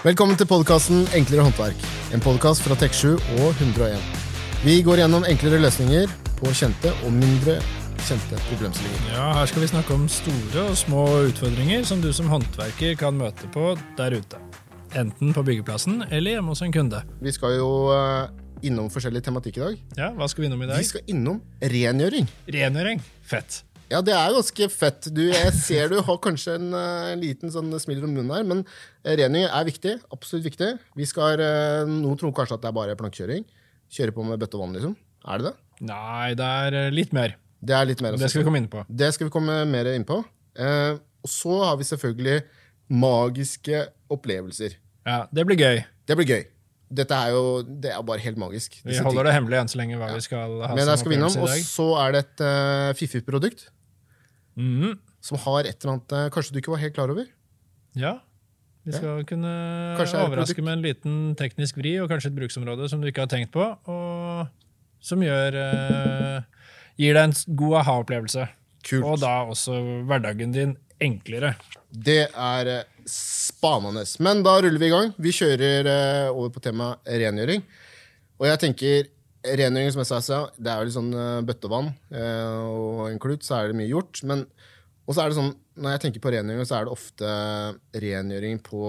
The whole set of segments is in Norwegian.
Velkommen til podkasten Enklere håndverk. En podkast fra Tek7 og 101. Vi går gjennom enklere løsninger på kjente og mindre kjente problemstillinger. Ja, Her skal vi snakke om store og små utfordringer som du som håndverker kan møte på der ute. Enten på byggeplassen eller hjemme hos en kunde. Vi skal jo eh, innom forskjellig tematikk i dag. Ja, Hva skal vi innom i dag? Vi skal innom rengjøring. Rengjøring. Fett. Ja, det er ganske fett. Du, jeg ser du har kanskje en, en liten sånn smil om munnen her, men eh, rengjøring er viktig. Absolutt viktig. Vi skal, eh, Noen tror kanskje at det er bare plankekjøring. Kjøre på med bøtte og vann, liksom. Er det det? Nei, det er eh, litt mer. Det er litt mer Det skal vi komme inn på. Det skal vi komme mer inn på. Eh, og så har vi selvfølgelig magiske opplevelser. Ja, Det blir gøy. Det blir gøy. Dette er jo det er bare helt magisk. Vi holder det hemmelig enn så lenge hva vi skal ha Men som opplevelse Og i dag. så er det et uh, fiffig produkt Mhm. som har et eller annet eh, Kanskje du ikke var helt klar over? Ja. Vi skal kunne er det overraske med en liten teknisk vri og kanskje et bruksområde som du ikke har tenkt på, og som gjør eh, gir deg en god aha-opplevelse. Kult. Og da også hverdagen din enklere. Det er eh, spanende. Men da ruller vi i gang. Vi kjører eh, over på temaet rengjøring. Og jeg tenker rengjøring, som jeg sa, det er jo litt sånn eh, bøttevann eh, og en klut, så er det mye gjort. Men og så er det sånn, når jeg tenker på rengjøring, så er det ofte rengjøring på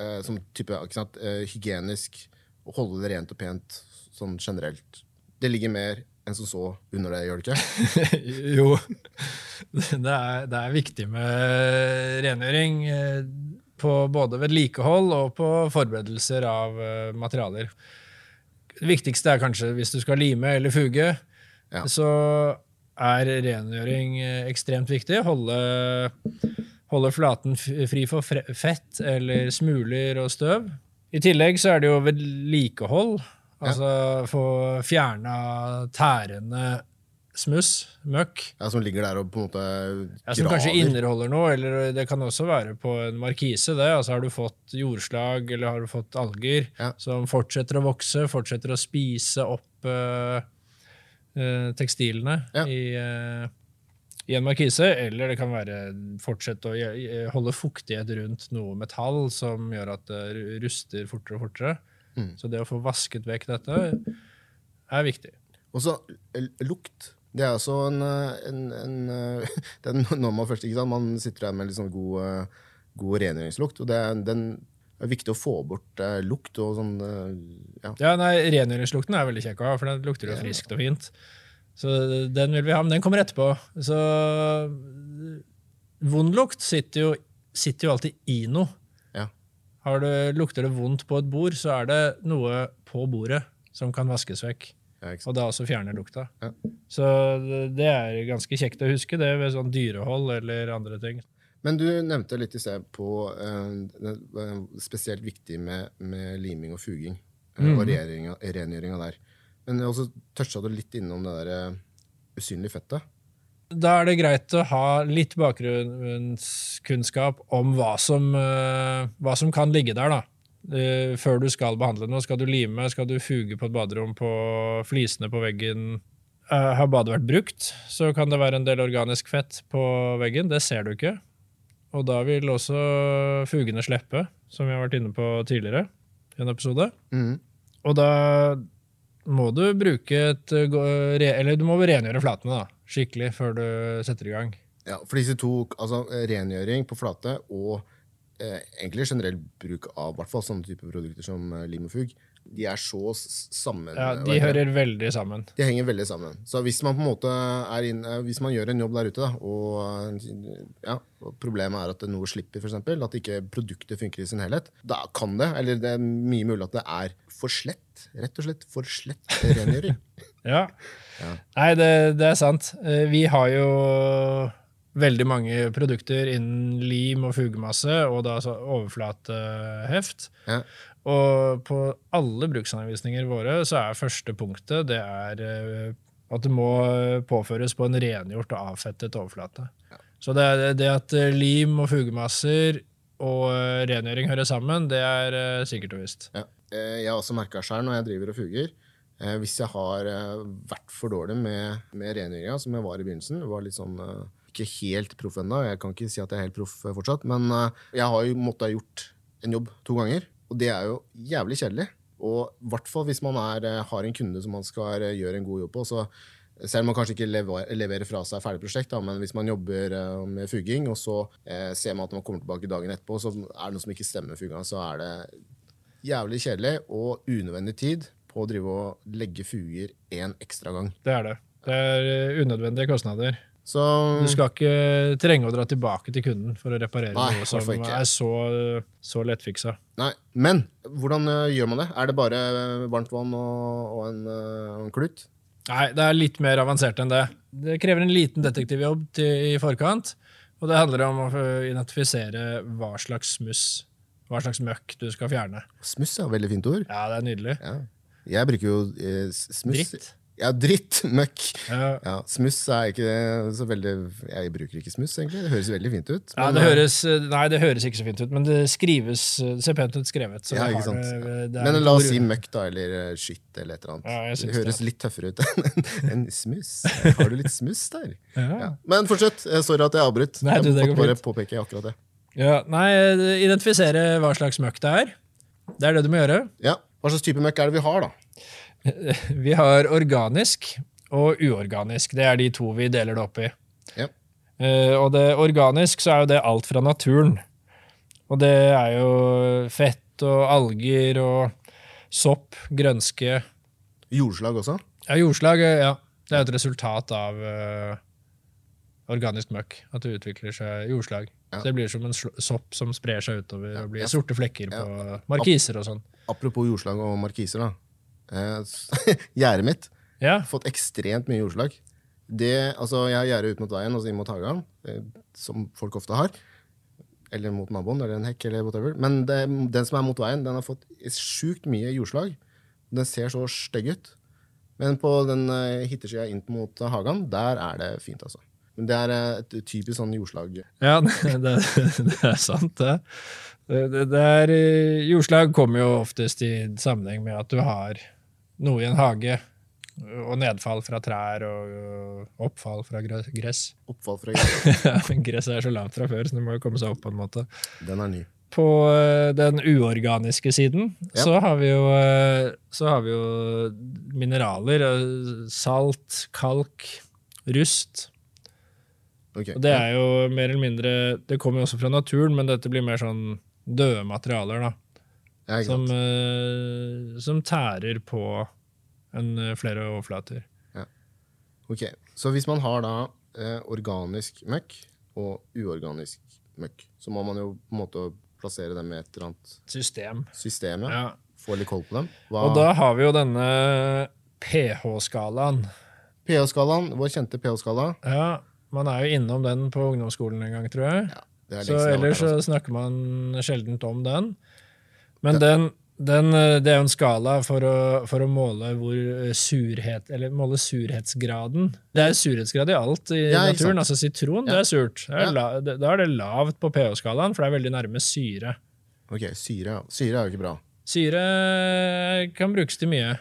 eh, som type ikke sant, hygienisk, å holde det rent og pent sånn generelt. Det ligger mer enn som så under det, gjør det ikke? jo, det er, det er viktig med rengjøring på både vedlikehold og på forberedelser av materialer. Det viktigste er kanskje hvis du skal lime eller fuge, Ja. så er rengjøring eh, ekstremt viktig. Holde, holde flaten fri for fett eller smuler og støv. I tillegg så er det jo vedlikehold. Altså få fjerna tærende smuss, møkk. Ja, som ligger der og på en måte Ja, som kanskje inneholder noe, eller det kan også være på en markise. det, altså Har du fått jordslag eller har du fått alger Ja. som fortsetter å vokse, fortsetter å spise opp eh, eh, tekstilene Ja. i, eh, i en markise, eller det kan være fortsette å holde fuktighet rundt noe metall som gjør at det ruster fortere og fortere. Mm. Så det å få vasket vekk dette er viktig. Og så lukt. Det er også en, eh, en, en eh, det er Når man først ikke sant, man sitter der med sånn god, eh, god rengjøringslukt, og det er, den er viktig å få bort eh, lukt og sånn eh, ja. Ja, nei, Rengjøringslukten er veldig kjekk å ha, for den lukter jo friskt og fint. Så den vil vi ha, men den kommer etterpå. Så vond lukt sitter jo, sitter jo alltid i noe. Ja. Har du, lukter det vondt på et bord, så er det noe på bordet som kan vaskes vekk. Ja. Og da også fjerner lukta. Ja. Så det er ganske kjekt å huske det ved sånn dyrehold eller andre ting. Men du nevnte litt i sted på uh, spesielt viktig med, med liming og fuging. Mm. Mhm. Og rengjøringa, der. Men også toucha du litt innom det der eh, usynlige fettet. Da er det greit å ha litt bakgrunnskunnskap om hva som, uh, hva som kan ligge der, da. Eh, Før du skal behandle noe. Skal du lime, skal du fuge på et baderom på flisene på veggen. Uh, Har badet vært brukt, så kan det være en del organisk fett på veggen. Det ser du ikke. Og da vil også fugene slippe, som vi har vært inne på tidligere i en episode. Mm. Og da må du bruke et eh, Eller du må rengjøre flatene da, skikkelig før du setter i gang. Ja, for disse to, altså rengjøring på flate og egentlig generell bruk av hvert fall sånne type produkter som eh, lim og fugg, de er så sammen. Ja, De hører veldig sammen. De henger veldig sammen. Så hvis man på en måte er inn, eh, hvis man gjør en jobb der ute, da, og, eh, ja, og problemet er at noe slipper, for eksempel, at ikke produktet funker i sin helhet, da kan det, eller det er mye mulig at det er for slett, rett og slett for slett rengjøring. Ja. Ja. Nei, det, det er sant. Eh, Vi har jo veldig mange produkter innen lim og fugemasse, og da altså overflateheft. Ja. Og på alle bruksanvisninger våre så er første punktet det er eh, at det må påføres på en rengjort og avfettet overflate. Så det, det at eh, lim og fugemasser og eh, rengjøring hører sammen, det er sikkert og visst. Ja. Jeg har også merka sjøl når jeg driver og fuger. Hvis jeg har vært for dårlig med, med rengjøringa, som jeg var i begynnelsen var litt sånn, Ikke helt proff ennå, jeg kan ikke si at jeg er helt proff fortsatt, men eh, jeg har jo måttet ha gjort en jobb to ganger. Og det er jo jævlig kjedelig. Og i hvert fall hvis man er, eh, har en kunde som man skal eh, gjøre en god jobb på. så selv om man kanskje ikke lever- leverer fra seg ferdig prosjekt, da, men hvis man jobber med fugging, og så ser man at man kommer tilbake dagen etterpå, så er det noe som ikke stemmer med så er det jævlig kjedelig og unødvendig tid på å drive og legge fuger en ekstra gang. Det er det. Det er unødvendige kostnader. Så Du skal ikke trenge å dra tilbake til kunden for å reparere Nei, noe som er så, så lettfiksa. Nei, men hvordan eh, gjør man det? Er det bare varmt vann og, og en, eh, en klut? Nei, det er litt mer avansert enn det. Det krever en liten detektivjobb til, i forkant. Og det handler om å identifisere hva slags smuss, hva slags møkk du skal fjerne. Smuss er et veldig fint ord. Ja, det er nydelig. Ja. Jeg bruker jo eh, smuss. Dritt. Ja, dritt. Møkk. Ja, Ja, smuss er ikke så veldig Jeg bruker ikke smuss, egentlig. Det høres veldig fint ut. ja det eh, høres, Nei, det høres ikke så fint ut, men det skrives Det ser pent ut skrevet. Så Ja, ikke sant. det- det Men la oss si møkk, da, eller eh, skitt, eller et eller annet. Ja, det høres litt tøffere ut enn en smuss. Har du litt smuss der? Ja. Men fortsett. Eh, Sorry at jeg avbrøt. Nei, du, det jeg måtte bare påpeke akkurat det. Ja, nei, identifisere hva slags møkk det er. Det er det du må gjøre. Ja, Hva slags type møkk er det vi har, da? Vi har organisk og uorganisk. Det er de to vi deler det opp i. Ja. Eh, og det organisk så er jo det alt fra naturen. Og det er jo fett og alger og sopp, grønske Jordslag også? Ja, jordslag, ja. Det er et resultat av uh, organisk møkk. At det utvikler seg jordslag. Ja. Så det blir som en sopp som sprer seg utover og blir Ja. sorte flekker Ja. på markiser og sånn. Apropos jordslag og markiser, da. Eh, Gjerdet mitt Ja, fått ekstremt mye jordslag. Det, altså, jeg har gjerde ut mot veien, altså inn mot hagen, eh, som folk ofte har. Eller mot naboen, eller en hekk, eller whatever. Men det, den som er mot veien, den har fått sjukt mye jordslag. Den ser så stygg ut. Men på den eh, hittersida inn mot hagen, der er det fint, altså. Men det er eh, et typisk sånn jordslag. ja det, det er sant, det. det, det, det er, eh, jordslag kommer jo oftest i sammenheng med at du har noe i en hage, og nedfall fra trær og, oppfall fra gress. Oppfall fra gress. gress er så lavt fra før, så det må jo komme seg opp på en måte. Den er ny. På eh, den uorganiske siden Ja. så, har vi jo, eh, så har vi jo mineraler. eh, Salt, kalk, rust. Okay. Og det er jo mer eller mindre Det kommer jo også fra naturen, men dette blir mer sånn døde materialer, da. Ja, Som, eh, som tærer på en, eh, flere overflater. Ok, Så hvis man har da uh, organisk møkk og uorganisk møkk, så må man jo på en måte plassere dem i et eller annet System. system. Ja. Ja. Få litt koll på dem. Hva, Og da har vi jo denne pH-skalaen. pH-skalaen, vår kjente pH-skala. Ja, man er jo innom den på ungdomsskolen en gang, tror jeg. Ja, det Så ellers så altså. snakker man sjeldent om den. Men den, den, eh, det er jo en skala for å, for å måle eh, surhet Eller måle surhetsgraden. Det er surhetsgrad i alt i Ja, naturen. Altså sitron, Ja. det er surt. Det er la, det, da er det lavt på pH-skalaen, for det er veldig nærme syre. Ok, syre. Syre er jo ikke bra. Syre kan brukes til mye,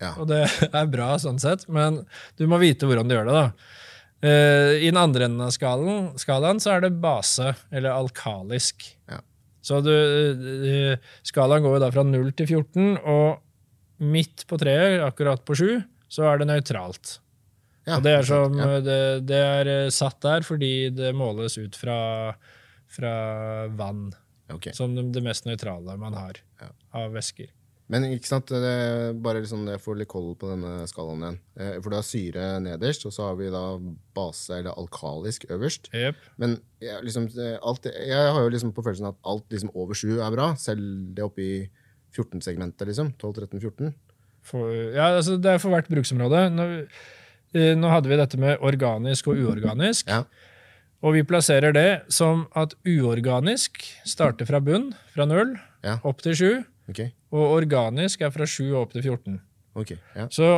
Ja. og det er bra sånn sett, men du må vite hvordan du gjør det, da. Uh, I den andre enden av skalaen, skalaen så er det base, eller alkalisk. Ja. Så du, skalaen går jo da fra 0 til 14, og midt på treet, akkurat på 7, så er det nøytralt. Ja, og det er, som, ja. det, det er eh, satt der fordi det måles ut fra, fra vann, Okay. som det, det mest nøytrale man har Ja. av væsker. Men ikke sant, det bare liksom jeg får litt koll på denne skalaen igjen. Eh, For du har syre nederst, og så har vi da base, eller alkalisk, øverst. Jep. Men jeg, liksom, alt, jeg har jo liksom på følelsen at alt liksom over sju er bra, selv det oppe i 14-segmentet, liksom. 12, 13, 14. Ja, altså det er for hvert bruksområde. Nå, eh, nå hadde vi dette med organisk og uorganisk. Ja. Og vi plasserer det som at uorganisk starter fra bunn, fra null, Ja. opp til sju. Ok, Og organisk er fra 7 og opp til 14. Okay, ja. Så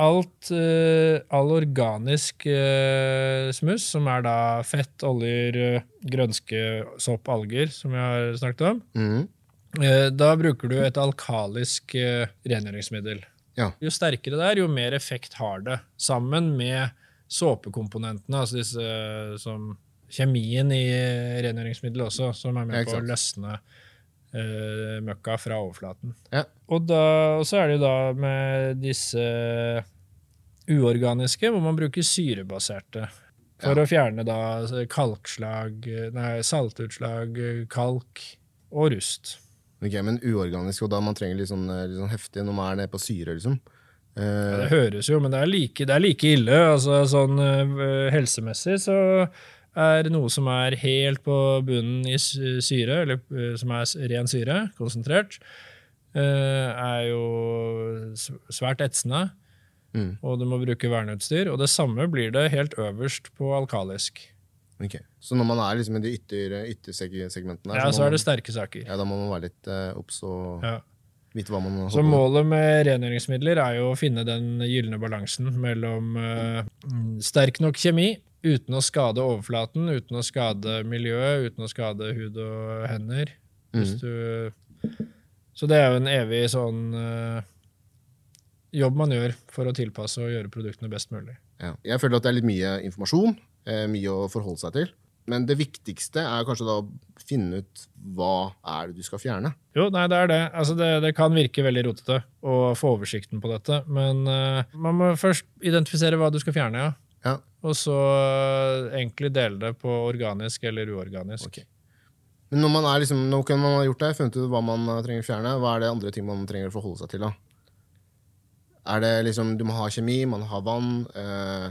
alt, eh, all organisk eh, smuss, som er da fett, oljer, eh, grønske, sopp, alger, som jeg har snakket om, mm. Da bruker du et alkalisk rengjøringsmiddel. Ja. Jo sterkere det er, jo mer effekt har det. Sammen med såpekomponentene, altså disse som Kjemien i rengjøringsmiddelet også, som er med ja, på å løsne møkka fra overflaten. Ja. Og, da, og så er det jo da med disse uorganiske, hvor man bruker syrebaserte. For Ja. å fjerne da kalkslag, nei, saltutslag, kalk og rust. Ok, Men uorganisk, og da man trenger litt sånn, eh, litt sånn heftig når man er nede på syre, liksom. Eh, Det høres jo, men det er like, det er like ille. Altså, sånn uh, helsemessig så er noe som er helt på bunnen i syre, eller øh, som er ren syre, konsentrert, øh, er jo svært etsende, Mm. og du må bruke verneutstyr. Og det samme blir det helt øverst på alkalisk. ok. Så når man er liksom i de ytter, yttersegmentene, Ja, så, så er det sterke saker. ja, da må man være litt uh, obs og Ja. vite hva man Så holder med. målet med rengjøringsmidler er jo å finne den gylne balansen mellom eh, mm, sterk nok kjemi, uten å skade overflaten, uten å skade miljøet, uten å skade hud og hender. Mhm. du, så det er jo en evig sånn uh, jobb man gjør for å tilpasse og gjøre produktene best mulig. Ja. Jeg føler at det er litt mye informasjon, eh, mye å forholde seg til. Men det viktigste er kanskje da å finne ut hva er det du skal fjerne. Jo, nei, det er det. Altså, det, det kan virke veldig rotete å få oversikten på dette, men uh, man må først identifisere hva du skal fjerne, ja. Ja, Og så eh, egentlig dele det på organisk eller uorganisk. Okay. Men når man er liksom, når man har gjort det, funnet ut hva man eh, trenger å fjerne, hva er det andre ting man trenger å forholde seg til da? Er det liksom, du må ha kjemi, man har vann, eh,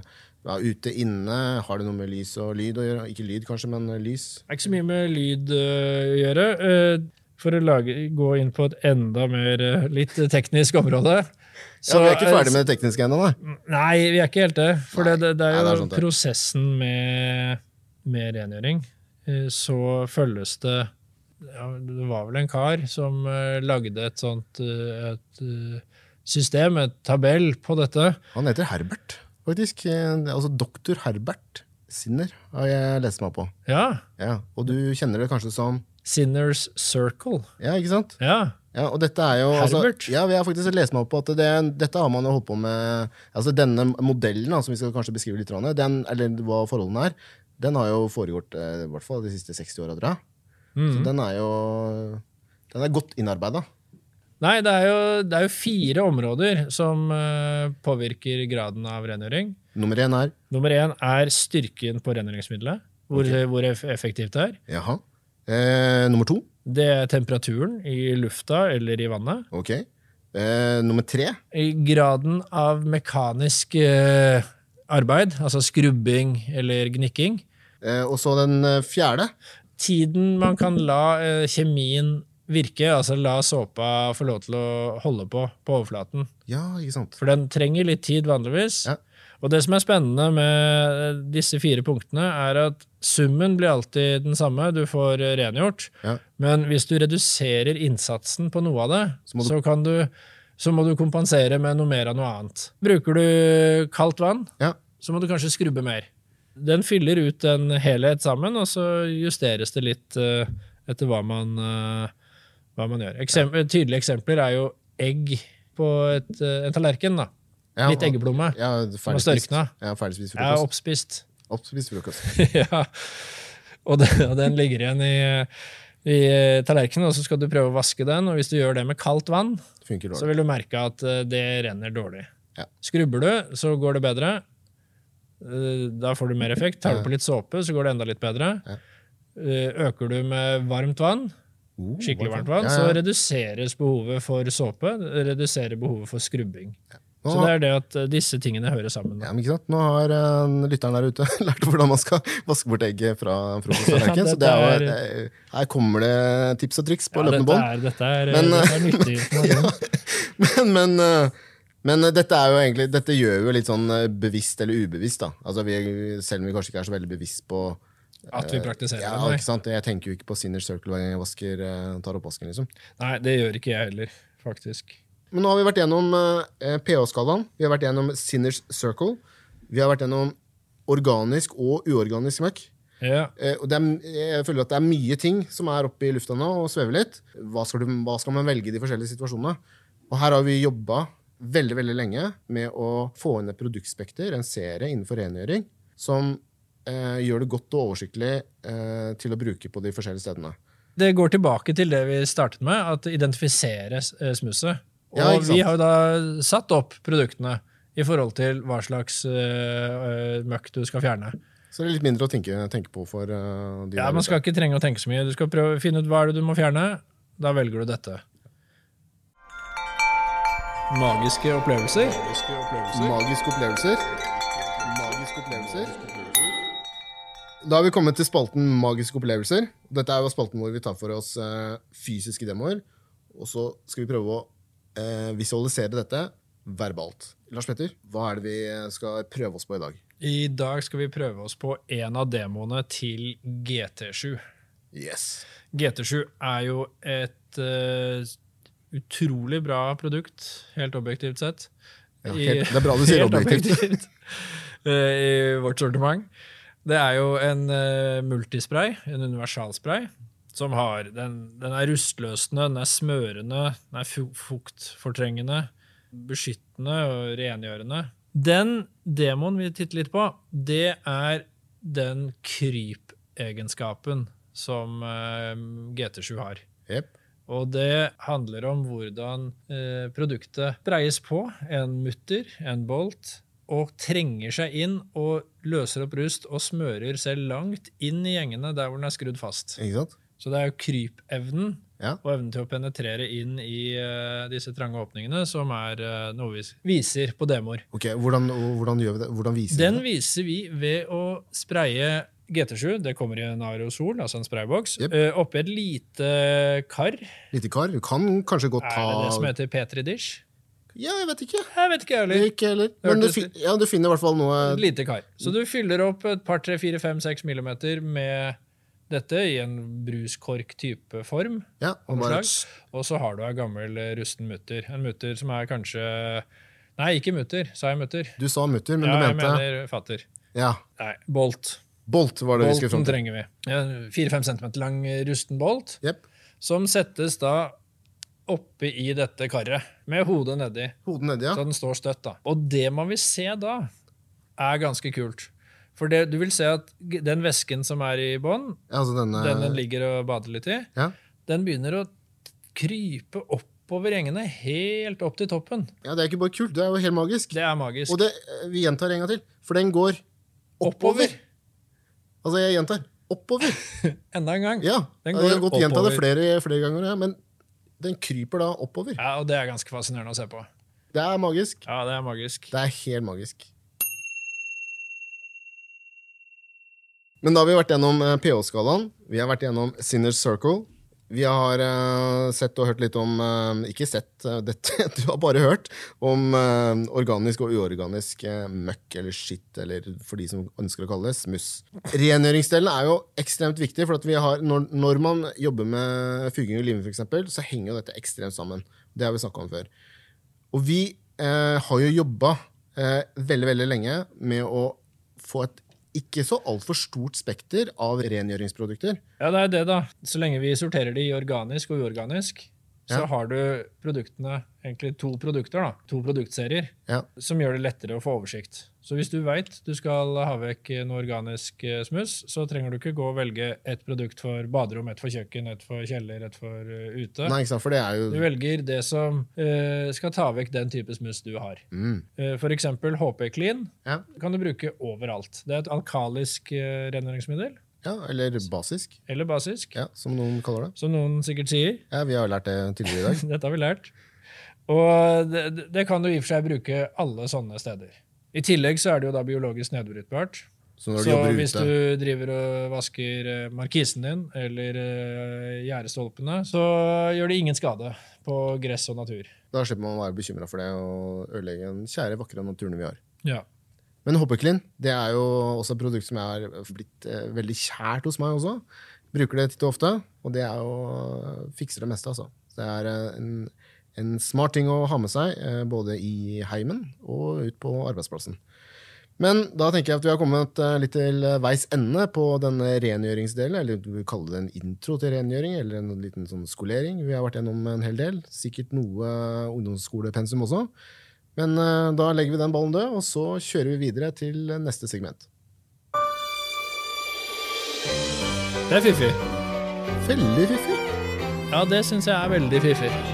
ja, ute, inne, har det noe med lys og lyd å gjøre? Ikke lyd kanskje, men eh, lys? Det er ikke så mye med lyd øh, å gjøre. Øh, for å lage, gå inn på et enda mer litt teknisk område. Ja, vi er ikke ferdig med det tekniske ennå, nei. Nei, vi er ikke helt det. For det, det, det er Nei, jo det er prosessen med, med rengjøring. Eh, Så følges det ja, Det var vel en kar som øh, lagde et sånt et, system, et tabell, på dette. Han heter Herbert, faktisk. Eh, Altså doktor Herbert Sinner har jeg lest meg på. Ja. Ja, og du kjenner det kanskje som Sinners Circle. Ja, ikke sant? Ja. Ja, og dette er jo altså, Ja, vi har faktisk lest meg opp på at det, dette har man jo holdt på med Altså denne modellen, som vi skal kanskje beskrive litt, den, eller hva forholdene er, den har jo foregått eh, i hvert fall de siste 60 åra, tror jeg. Så Mhm. den er jo Den er godt innarbeida. Nei, det er, jo, det er jo fire områder som eh, påvirker graden av rengjøring. Nummer én er Nummer én er styrken på rengjøringsmiddelet. Hvor, okay. hvor effektivt det er. Jaha. Eh, nummer to. Det er temperaturen i lufta eller i vannet. Ok. Eh, nummer tre. I graden av mekanisk eh, arbeid, altså skrubbing eller gnikking. Eh, og så den eh, fjerde. Tiden man kan la eh, kjemien virke, altså la såpa få lov til å holde på på overflaten. Ja, ikke sant. For den trenger litt tid vanligvis. Ja. Og det som er spennende med disse fire punktene, er at summen blir alltid den samme. Du får eh, rengjort. Ja. Men hvis du reduserer innsatsen på noe av det, Så du- så, kan du, så må du kompensere med noe mer av noe annet. Bruker du kaldt vann, Ja. så må du kanskje skrubbe mer. Den fyller ut en helhet sammen, og så justeres det litt uh, etter hva man, uh, hva man gjør. Eksem Tydelige eksempler er jo egg på et, uh, en tallerken. da. Ja, Litt eggeplomme. Ja, Som har størkna. Ja, ferdig spist Er frokost. oppspist. Oppspist frokost. ja. Og den, og den ligger igjen i, i tallerkenen, og så skal du prøve å vaske den. Og hvis du gjør det med kaldt vann, så vil du merke at eh, det renner dårlig. Ja. Skrubber du, så går det bedre. Eh, Da får du mer effekt. Tar du på litt såpe, så går det enda litt bedre. Eh, Øker du med varmt vann, Oh, skikkelig varmt vann, så reduseres behovet for såpe. Reduserer behovet for skrubbing. Nå, Så det er det at eh, disse tingene hører sammen. ja, men ikke sant? Nå har uh, lytteren der ute lært hvordan man skal vaske bort egget fra frokosttallerkenen. Ja, så er, er, her kommer det tips og triks på Ja, løpende bånd. dette, er, Men, dette er nyttig informasjon. Men, men, uh, men dette jo egentlig Dette gjør jo litt sånn bevisst eller ubevisst. da. Altså vi, Selv om vi kanskje ikke er så veldig bevisst på At vi praktiserer ja, det. Ikke sant? Jeg tenker jo ikke på Sinner Circle hver gang jeg vasker, tar oppvasken. liksom. nei, det gjør ikke jeg heller, faktisk. Men nå har vi vært gjennom eh, pH-skalaen, vi har vært gjennom Sinners Circle, vi har vært gjennom organisk og uorganisk møkk. Ja, Eh, og det er, jeg føler at det er mye ting som er oppe i lufta nå og svever litt. Hva skal, du, hva skal man velge i de forskjellige situasjonene? Og her har vi jobba veldig veldig lenge med å få inn et produktspekter, en serie innenfor rengjøring, som eh, gjør det godt og oversiktlig eh, til å bruke på de forskjellige stedene. Det går tilbake til det vi startet med, at identifisere eh, smusset. Og Ja, vi har jo da satt opp produktene i forhold til hva slags uh, møkk du skal fjerne. Så det er litt mindre å tenke, tenke på for uh, de Ja, Man skal ikke trenge å tenke så mye. Du skal prøve å finne ut hva er det du må fjerne. Da velger du dette. Magiske opplevelser. Magiske opplevelser. Magiske opplevelser. Da har vi kommet til spalten Magiske opplevelser. Dette er jo spalten hvor vi tar for oss uh, fysiske demoer. Og så skal vi prøve å eh, visualisere dette verbalt. Lars Petter, hva er det vi skal prøve oss på i dag? I dag skal vi prøve oss på en av demoene til GT7. Yes. GT7 er jo et uh, utrolig bra produkt, helt objektivt sett. Ja, I- helt, det er bra du sier objektivt. objektivt. eh, I vårt sortiment. Det er jo en uh, multispray, en universalspray, som har den, den er rustløsende, den er smørende, den er fuktfortrengende, beskyttende og rengjørende. Den demoen vi titter litt på, det er den krypegenskapen som eh, GT7 har. Yep. Og det handler om hvordan eh, produktet breies på, en mutter, en bolt, og trenger seg inn og løser opp rust og smører selv langt inn i gjengene der hvor den er skrudd fast. Ikke sant? Så det er jo krypevnen Ja. og evnen til å penetrere inn i uh, disse trange åpningene som er uh, noe vi viser på demoer. Ok, Hvordan, hvordan gjør vi det? Hvordan viser Den vi det? viser vi ved å spraye GT7, det kommer i en aerosol, altså en sprayboks, yep. uh, oppi et lite kar. Lite kar. Du kan kanskje godt Er det det som heter Petri Dish? Ja, jeg vet ikke. Jeg vet ikke, heller. Ikke heller. Men du, ja, du finner i hvert fall noe Et lite kar. Så du fyller opp et par, tre, fire, fem, seks millimeter med dette i en bruskork-type form. ja, og. Og så har du ei gammel eh, rusten mutter. En mutter som er kanskje Nei, ikke mutter. Sa jeg mutter? Du sa mutter, men ja, du jeg mener fatter. Ja. Nei, bolt. Bolt var det vi skulle Bolten fram til. trenger vi. Fire-fem centimeter lang eh, rusten bolt, yep. som settes da oppi i dette karret, med hodet nedi. Hodet nedi, ja. Så den står støtt. da. Og det man vil se da, er ganske kult. For det, du vil se at den væsken som er i bånn, altså denne, den den ligger og bader litt i, ja. den begynner å krype oppover gjengene, helt opp til toppen. ja, det er ikke bare kult, det er jo helt magisk. Det er magisk. Og det, eh, vi gjentar en gang til, for den går oppover. Oppover. Altså, jeg gjentar. Oppover. Enda en gang. Ja, Den jeg har går godt gjenta det flere, flere ganger, ja, men den kryper da oppover. Ja, Og det er ganske fascinerende å se på. Det er magisk. Ja, det er magisk. Det er helt magisk. Men da har vi vært gjennom eh, PH-skalaen, vi har vært gjennom Sinners Circle, vi har uh, sett og hørt litt om uh, Ikke sett, uh, dette, du har bare hørt om organisk og uorganisk møkk eller skitt, eller for de som ønsker å kalle det smuss. Rengjøringsdelen er jo ekstremt viktig, for har, når, når man jobber med fuging og liming, eksempel, så henger jo dette ekstremt sammen. Det har vi snakka om før. Og vi har jo jobba veldig, veldig lenge med å få et ikke så altfor stort spekter av rengjøringsprodukter. Ja, det er det, da. Så lenge vi sorterer de i organisk og uorganisk, så Ja. har du produktene, egentlig to produkter, da, to produktserier, Ja. som gjør det lettere å få oversikt. Så hvis du veit du skal ha vekk noe organisk eh, smuss, så trenger du ikke gå og velge et produkt for baderom, ett for kjøkken, ett for kjeller, ett for eh, ute. Nei, ikke sant, for det er jo... Du velger det som uh, skal ta vekk den type smuss du har. mm, Uh, for eksempel HP Clean ja. kan du bruke overalt. Det er et alkalisk uh, rengjøringsmiddel, ja, eller basisk, eller basisk, ja, som noen kaller det. som noen sikkert sier. Ja, Vi har lært det tidligere i dag. Dette har vi lært. Og det, det kan du i og for seg bruke alle sånne steder. I tillegg så er det jo da biologisk nedbrytbart. Så Så hvis ute du driver og vasker eh, markisen din eller eh, gjerdestolpene, så gjør det ingen skade på gress og natur. Da slipper man å være bekymra for det og ødelegge den kjære, vakre naturen vi har. Ja. Men Hoppeklin det er jo også et produkt som er blitt eh, veldig kjært hos meg også. Bruker det titt og ofte, og det er jo fikser det meste, altså. Det er en, en smart ting å ha med seg, eh, både i heimen og ut på arbeidsplassen. Men da tenker jeg at vi har kommet eh, litt til veis ende på denne rengjøringsdelen, eller du vil kalle det en intro til rengjøring, eller en liten sånn skolering. Vi har vært gjennom en hel del, sikkert noe ungdomsskolepensum også. Men eh, da legger vi den ballen død, og så kjører vi videre til neste segment. Det er fiffig. Veldig fiffig. Ja, det syns jeg er veldig fiffig.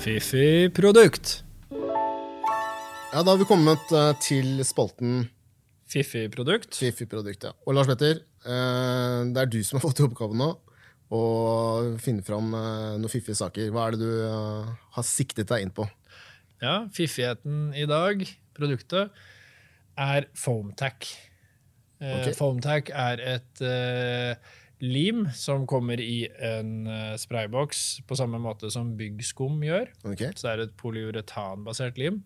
Fiffig produkt. Ja, Da har vi kommet eh, til spalten Fiffig produkt. Fiffig produkt. ja. Og Lars Petter, eh, det er du som har fått i oppgave nå å finne fram eh, noen fiffige saker. Hva er det du har siktet deg inn på? Ja, fiffigheten i dag, produktet, er foamtac. Eh, Ok. Foamtac er et lim som kommer i en eh, sprayboks på samme måte som byggskum gjør. Okay. Så det er et polyuretanbasert lim.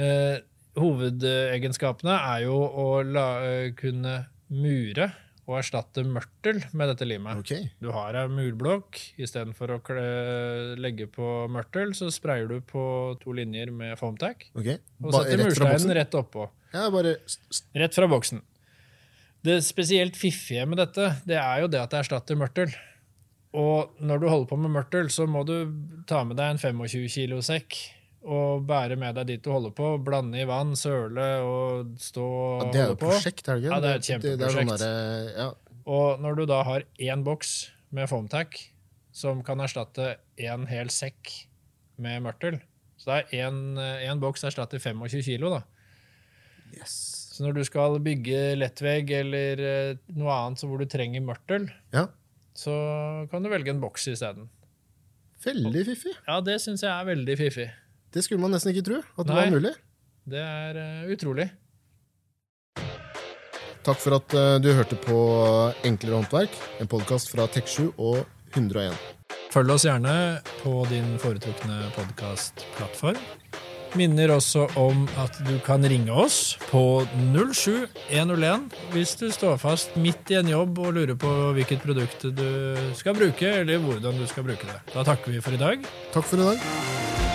Eh, hovedegenskapene er jo å la, eh, kunne mure og erstatte mørtel med dette limet. Okay. Du har ei murblokk. Istedenfor å legge på mørtel, så sprayer du på to linjer med foamtack. Okay. Og setter mursteinen rett oppå. Ja, bare Rett fra boksen. Det spesielt fiffige med dette, det er jo det at det erstatter mørtel. Og når du holder på med mørtel, så må du ta med deg en 25 kilo sekk og bære med deg dit du holder på. Blande i vann, søle og stå og ja, Det er holde et på. prosjekt, det? Ja, det er et det er kjempeprosjekt. sånn ja. Og når du da har én boks med foamtac som kan erstatte en hel sekk med mørtel Så det er én boks erstatter 25 kilo, da. Yes. Så når du skal bygge lettvegg eller eh, noe annet så hvor du trenger mørtel, Ja, så kan du velge en boks isteden. veldig fiffig. Ja, det syns jeg er veldig fiffig. Det skulle man nesten ikke tro at det Nei. var mulig. Det er eh, utrolig. Takk for at eh, du hørte på Enklere håndverk, en podkast fra Tek7 og 101. Følg oss gjerne på din foretrukne podkastplattform. Minner også om at du kan ringe oss på 07101 hvis du står fast midt i en jobb og lurer på hvilket produkt du skal bruke, eller hvordan du skal bruke det. Da takker vi for i dag. Takk for i dag.